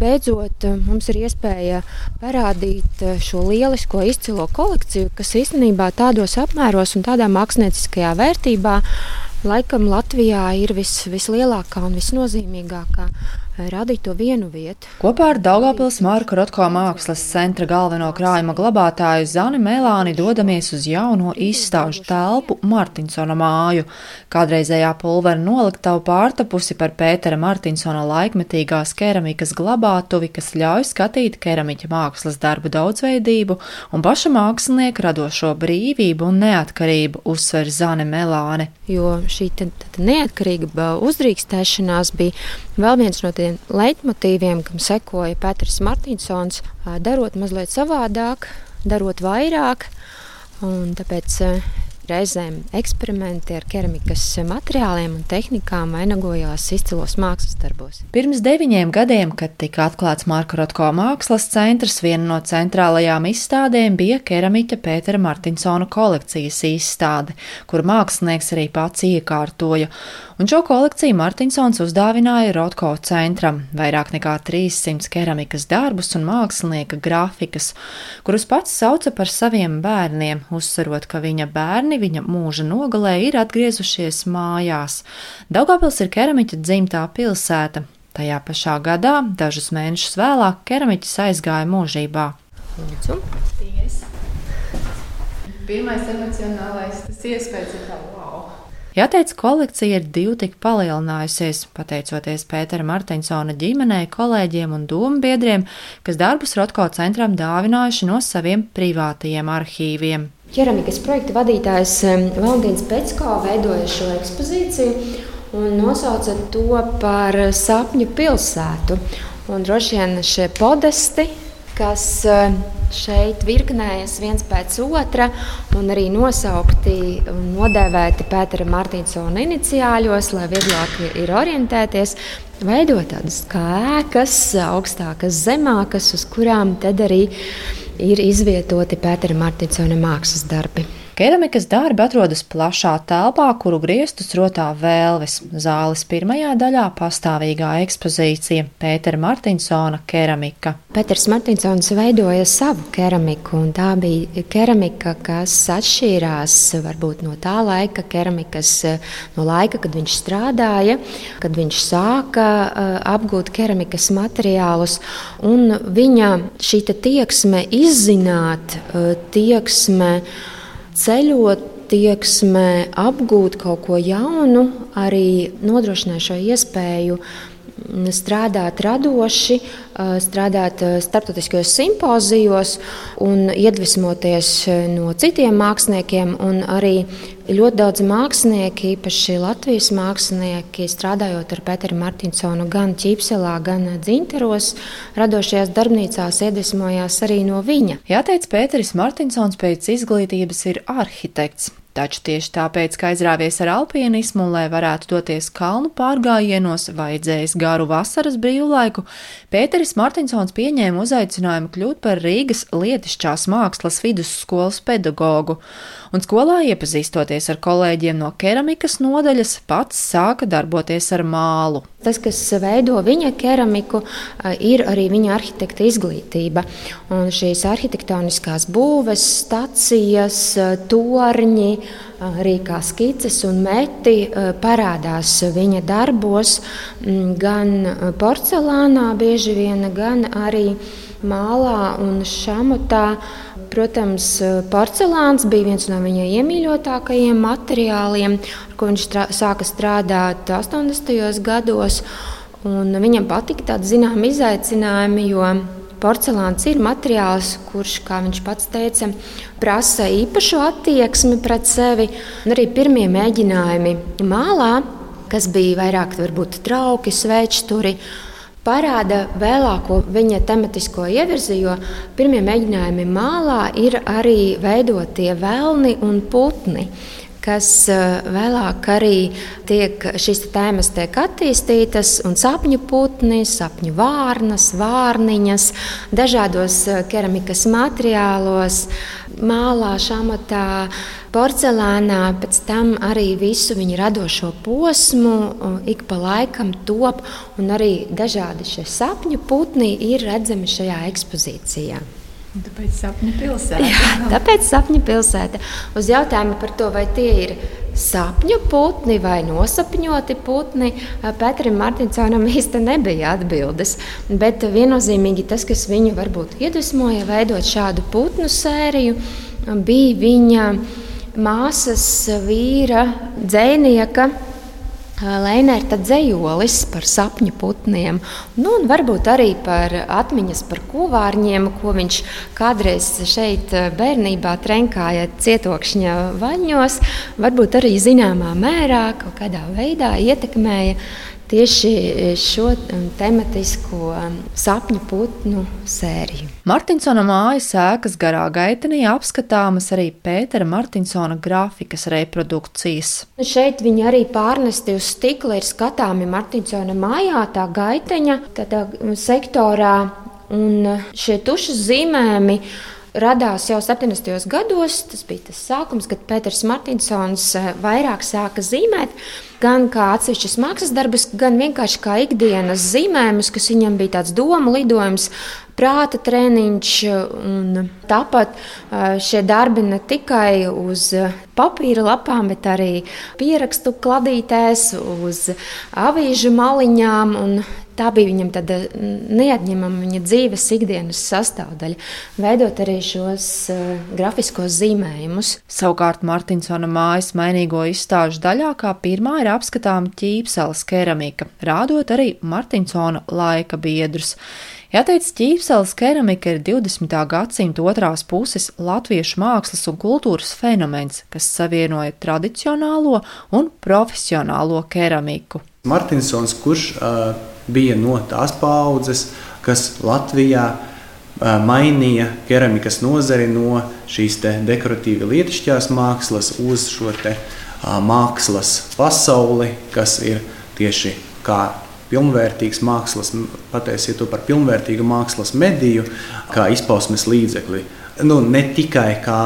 beidzot mums ir iespēja parādīt šo lielisko izcilo kolekciju, kas īstenībā tādos apmēros un tādā mākslinieckajā vērtībā laikam Latvijā ir vis, vislielākā un visnozīmīgākā radīt to vienu vietu. Kopā ar Daugavpils Marka Rotko mākslas centra galveno krājuma glabātāju Zani Melāni dodamies uz jauno izstāžu telpu Martinsona māju. Kādreizējā pulvera noliktava pārtapusi par Pētera Martinsona laikmetīgās keramikas glabātuvi, kas ļauj skatīt keramiķa mākslas darbu daudzveidību un paša mākslinieka radošo brīvību un neatkarību, uzsver Zane Melāne. Jo šī neatkarīga uzdrīkstēšanās bija vēl viens no tiem tādiem leitmotīviem, kam sekoja Pēters Martinsons, darot mazliet savādāk, darot vairāk. Tāpēc reizēm eksperimenti ar keramikas materiāliem un tehnikām vainagojās izcilos mākslas darbos. Pirms deviņiem gadiem, kad tika atklāts Marka Rotko mākslas centrs, viena no centrālajām izstādēm bija keramiķa Pētera Martinsona kolekcijas izstāde, kur mākslinieks arī pats iekārtoja un šo kolekciju Martinsons uzdāvināja Rotko centram - vairāk nekā 300 keramikas darbus un mākslinieka grafikas, kurus pats sauca par saviem bērniem, uzsverot, ka viņa bērni viņa mūža nogalē ir atgriezušies mājās. Daugavpils ir keramiķa dzimtā pilsēta. Tajā pašā gadā, dažus mēnešus vēlāk, keramiķis aizgāja mūžībā. Lūdzu. Pirmais emocionālais tas iespējas ir tā, wow! Jāteic, kolekcija ir divi tik palielinājusies, pateicoties Pētera Martinsona ģimenei, kolēģiem un domu biedriem, kas darbus Rotko centram dāvinājuši no saviem privātajiem arhīviem. Keramikas projekta vadītājs Valentīns Pecko veidoja šo ekspozīciju un nosauca to par sapņu pilsētu. Un droši vien šie podesti, kas šeit virknējas viens pēc otra un arī nosaukti un nodēvēti Pētera Martinsona iniciāļos, lai vieglāk ir orientēties. Veidot tādas kā ēkas, augstākas, zemākas, uz kurām tad arī ir izvietoti Pētera Martinsona mākslas darbi. Keramikas darbi atrodas plašā telpā, kuru griestus rotā vēlves. Zāles pirmajā daļā pastāvīgā ekspozīcija Pētera Martinsona keramika. Pēters Martinsons veidoja savu keramiku, un tā bija keramika, kas atšķīrās varbūt no tā laika keramikas, no laika, kad viņš strādāja, kad viņš sāka apgūt keramikas materiālus, un viņa šī tieksme izzināt, tieksme ceļot, tieksme, apgūt kaut ko jaunu, arī nodrošināja šo iespēju strādāt radoši, strādāt starptautiskajos simpozijos un iedvesmoties no citiem māksliniekiem. Arī ļoti daudz mākslinieki, īpaši Latvijas mākslinieki, strādājot ar Pēteru Martinsonu gan Ķīpselā, gan Dzinteros, radošajās darbnīcās iedvesmojās arī no viņa. Jāteic, Pēteris Martinsons pēc izglītības ir arhitekts. Taču tieši tāpēc, ka aizrāvies ar alpīnismu un lai varētu doties kalnu pārgājienos, vajadzējis garu vasaras brīvlaiku, Pēteris Martinsons pieņēma uzaicinājumu kļūt par Rīgas lietišķās mākslas vidusskolas pedagogu, un skolā iepazīstoties ar kolēģiem no keramikas nodaļas, pats sāka darboties ar mālu. Tas, kas veido viņa keramiku, ir arī viņa arhitekta izglītība. Un šīs arhitektoniskās būves, stacijas, torņi, arī kā skices un meti parādās viņa darbos, gan porcelānā, bieži vien, gan arī mālā un šamotā. Protams, porcelāns bija viens no viņa iemīļotākajiem materiāliem, ar ko viņš strā, sāka strādāt 80. gados. Viņam patika tādi zināmi izaicinājumi, jo porcelāns ir materiāls, kurš, kā viņš pats teica, prasa īpašu attieksmi pret sevi. Un arī pirmie mēģinājumi mālā, kas bija vairāk varbūt trauki, svečturi parāda vēlāko viņa tematisko ievirzi, jo pirmie mēģinājumi mālā ir arī veidotie vēlni un putni kas vēlāk arī tiek, šīs tēmas tiek attīstītas, un sapņu putni, sapņu vārnas, vārniņas, dažādos keramikas materiālos, mālā, šamatā, porcelānā, pēc tam arī visu viņa radošo posmu, ik pa laikam top, un arī dažādi šie sapņu putni ir redzami šajā ekspozīcijā. Tāpēc sapņu pilsēta. Jā, tāpēc sapņu pilsēta. Uz jautājumu par to, vai tie ir sapņu putni vai nosapņoti putni, Pēterim Martinsonam īsti nebija atbildes. Bet viennozīmīgi tas, kas viņu varbūt iedvesmoja veidot šādu putnu sēriju, bija viņa māsas vīra dzēnieka Lēnērta dzējolis par sapņu putniem, nu, un varbūt arī par atmiņas par kuvārņiem, ko viņš kādreiz šeit bērnībā trenkāja cietokšņa vaļņos, varbūt arī zināmā mērā kaut kādā veidā ietekmēja tieši šo um, tematisko sapņu putnu sēriju. Martinsona mājas ēkas garā gaitenī apskatāmas arī Pētera Martinsona grafikas reprodukcijas. Šeit viņi arī pārnesti uz stikla ir skatāmi Martinsona mājā, tā gaiteņa, tādā sektorā, un šie tušas zīmējumi radās jau 70. gados. Tas bija tas sākums, kad Pēters Martinsons eh, vairāk sāka zīmēt. Gan kā atsevišķas mākslas darbus, gan vienkārši kā ikdienas zīmējumus, kas viņam bija tāds domu lidojums, prāta treniņš. Tāpat eh, šie darbi ne tikai uz papīra lapām, bet arī pierakstu kladītēs, uz avīžu maliņām. Tā bija viņam tāda neatņemama viņa dzīves ikdienas sastāvdaļa, veidot arī šos uh, grafiskos zīmējumus. Savukārt Martinsona mājas mainīgo izstāžu daļā kā pirmā ir apskatāma ķīpseles keramika, rādot arī Martinsona laika biedrus. Jāteic, ķīpseles keramika ir 20. gadsimta otrās puses latviešu mākslas un kultūras fenomens, kas savienoja tradicionālo un profesionālo keramiku. Martinsons, kurš uh, bija no tās paudzes, kas Latvijā mainīja keramikas nozari no šīs dekoratīvi lietišķās mākslas uz šo te, mākslas pasauli, kas ir tieši kā pilnvērtīgs mākslas, patiesiet to par pilnvērtīgu mākslas mediju, kā izpausmes līdzekli. Nu, ne tikai kā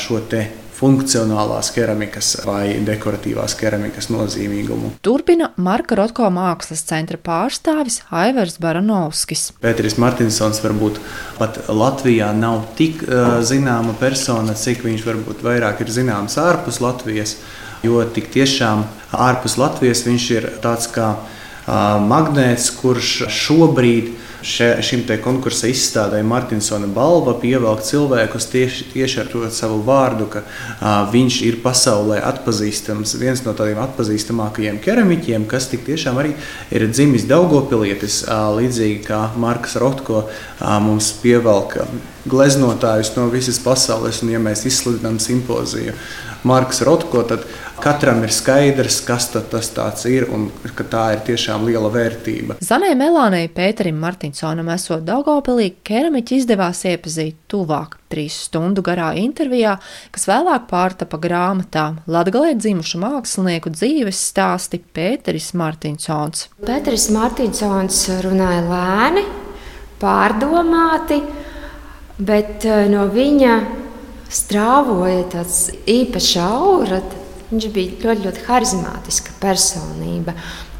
šo te funkcionālās keramikas vai dekoratīvās keramikas nozīmīgumu. Turpina Marka Rotko mākslas centra pārstāvis Aivars Baranovskis. Pēteris Martinsons varbūt pat Latvijā nav tik uh, zināma persona, cik viņš varbūt vairāk ir zināms ārpus Latvijas, jo tik tiešām ārpus Latvijas viņš ir tāds kā uh, magnēts, kurš šobrīd ir še, šim konkursa izstādē Martinsona balva pievelk cilvēkus tieši, tieši ar to savu vārdu, ka a, viņš ir pasaulē atpazīstams, viens no tādiem atpazīstamākajiem keramiķiem, kas tik tiešām arī ir dzimis Daugopilietis, a, līdzīgi kā Marks Rotko a, mums pievelk gleznotājus no visas pasaules, un ja mēs izsludinām simpoziju Marks Rotko, tad katram ir skaidrs, kas tas ir un ka tā ir tiešām liela vērtība. Zanai Melānai Pēterim Martinsonam esot Daugopilī, keramiķi izdevās iepazīt tuvāk trīs stundu garā intervijā, kas vēlāk pārtapa grāmatā Latgalē dzimušu mākslinieku dzīves stāsti Pēteris Martinsons. Pēteris Martinsons runāja lēni, pārdomāti, bet eh, no viņa strāvoja tāds īpašs aura, Viņš bija ļoti, ļoti harizmātiska personība.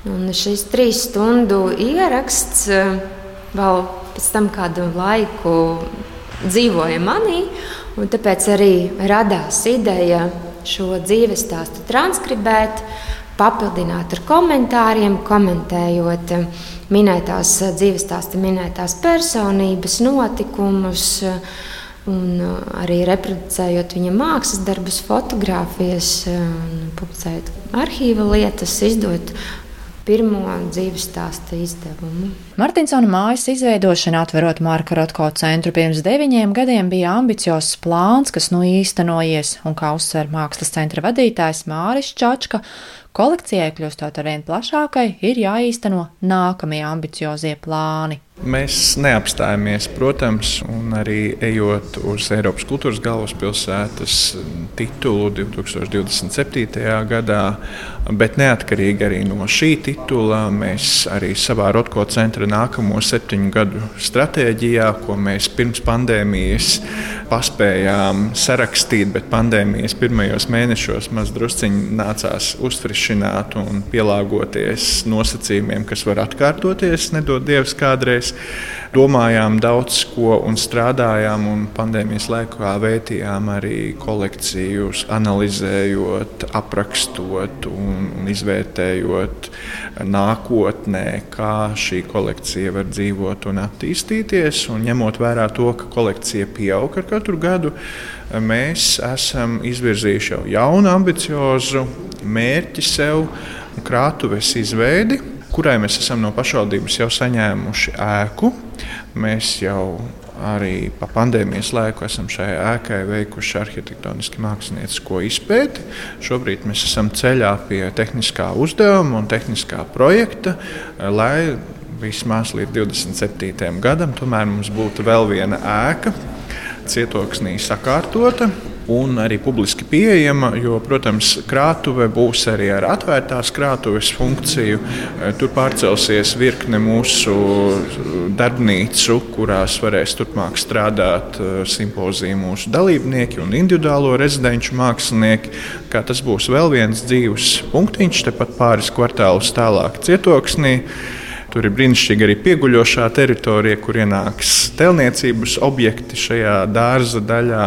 Un šis trīs stundu ieraksts eh, vēl pēc tam kādu laiku dzīvoja manī, un tāpēc arī radās ideja šo dzīves stāstu transkribēt, papildināt ar komentāriem, komentējot eh, minētās dzīves stāsta minētās personības, notikumus Un uh, arī reproducējot viņa mākslas darbus, fotografijas, uh, publicējot arhīva lietas, izdot pirmo dzīves stāsta izdevumu. Martinsona mājas izveidošana, atverot Marka Rotko centru pirms deviņiem gadiem, bija ambiciozs plāns, kas nu īstenojies, un kā uzsver mākslas centra vadītājs Māris Čačka, kolekcijai kļūstot ar vien plašākai, ir jāīsteno nākamie ambiciozie plāni. Mēs neapstājamies, protams, un arī ejot uz Eiropas kultūras galvaspilsētas titulu 2027. gadā, bet neatkarīgi arī no šī titula, mēs arī savā Rotko centra nākamo septiņu gadu stratēģijā, ko mēs pirms pandēmijas paspējām sarakstīt, bet pandēmijas pirmajos mēnešos maz drusciņi nācās uzfrišināt un pielāgoties nosacījumiem, kas var atkārtoties, nedod Dievs kādreiz mēs domājām daudz ko un strādājām, un pandēmijas laikā veitījām arī kolekcijas, analizējot, aprakstot un, un izvērtējot nākotnē, kā šī kolekcija var dzīvot un attīstīties. Un ņemot vērā to, ka kolekcija pieaug ar katru gadu, mēs esam izvirzījuši jau jaunu, ambiciozu mērķi sev krātuves izveidi kurai mēs esam no pašvaldības jau saņēmuši ēku. Mēs jau arī pa pandēmijas laiku esam šajā ēkai veikuši arhitektoniski māksliniecisko izpēti. Šobrīd mēs esam ceļā pie tehniskā uzdevuma un tehniskā projekta, lai vismaz līdz 27. gadam tomēr mums būtu vēl viena ēka, cietoksnī sakārtota un arī publiski pieejama. Jo, protams, krātuve būs arī ar atvērtās krātuves funkciju. E, tur pārcelsies virkne mūsu darbnīcu, kurās varēs turpmāk strādāt e, simpoziju mūsu dalībnieki un individuālo rezidenču mākslinieki. Kā tas būs vēl viens dzīves punktiņš, tepat pāris kvartālus tālāk cietoksnī. Tur ir brīnišķīga arī pieguļošā teritorija, kur ienāks telniecības objekti šajā dārza daļā.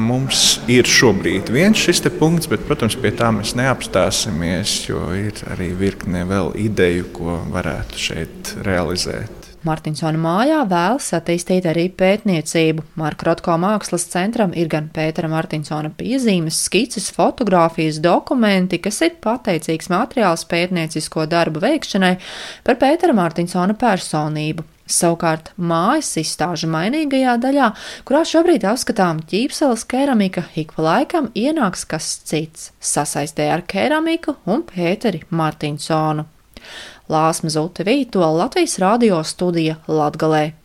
Mums ir šobrīd viens šis punkts, bet, protams, pie tā mēs neapstāsimies, jo ir arī virkne vēl ideju, ko varētu šeit realizēt. Martinsona mājā vēlas attīstīt arī pētniecību. Marka Rotko mākslas centram ir gan Pētera Martinsona piezīmes, skices, fotografijas, dokumenti, kas ir pateicīgs materiāls pētniecisko darbu veikšanai par Pētera Martinsona personību. Savukārt mājas izstāžu mainīgajā daļā, kurā šobrīd apskatām ķīpseles keramika, ik pa laikam ienāks kas cits sasaistē ar keramiku un Pēteri Martinsonu. Lāsma Zute Vīto Latvijas radio studija Latgalē.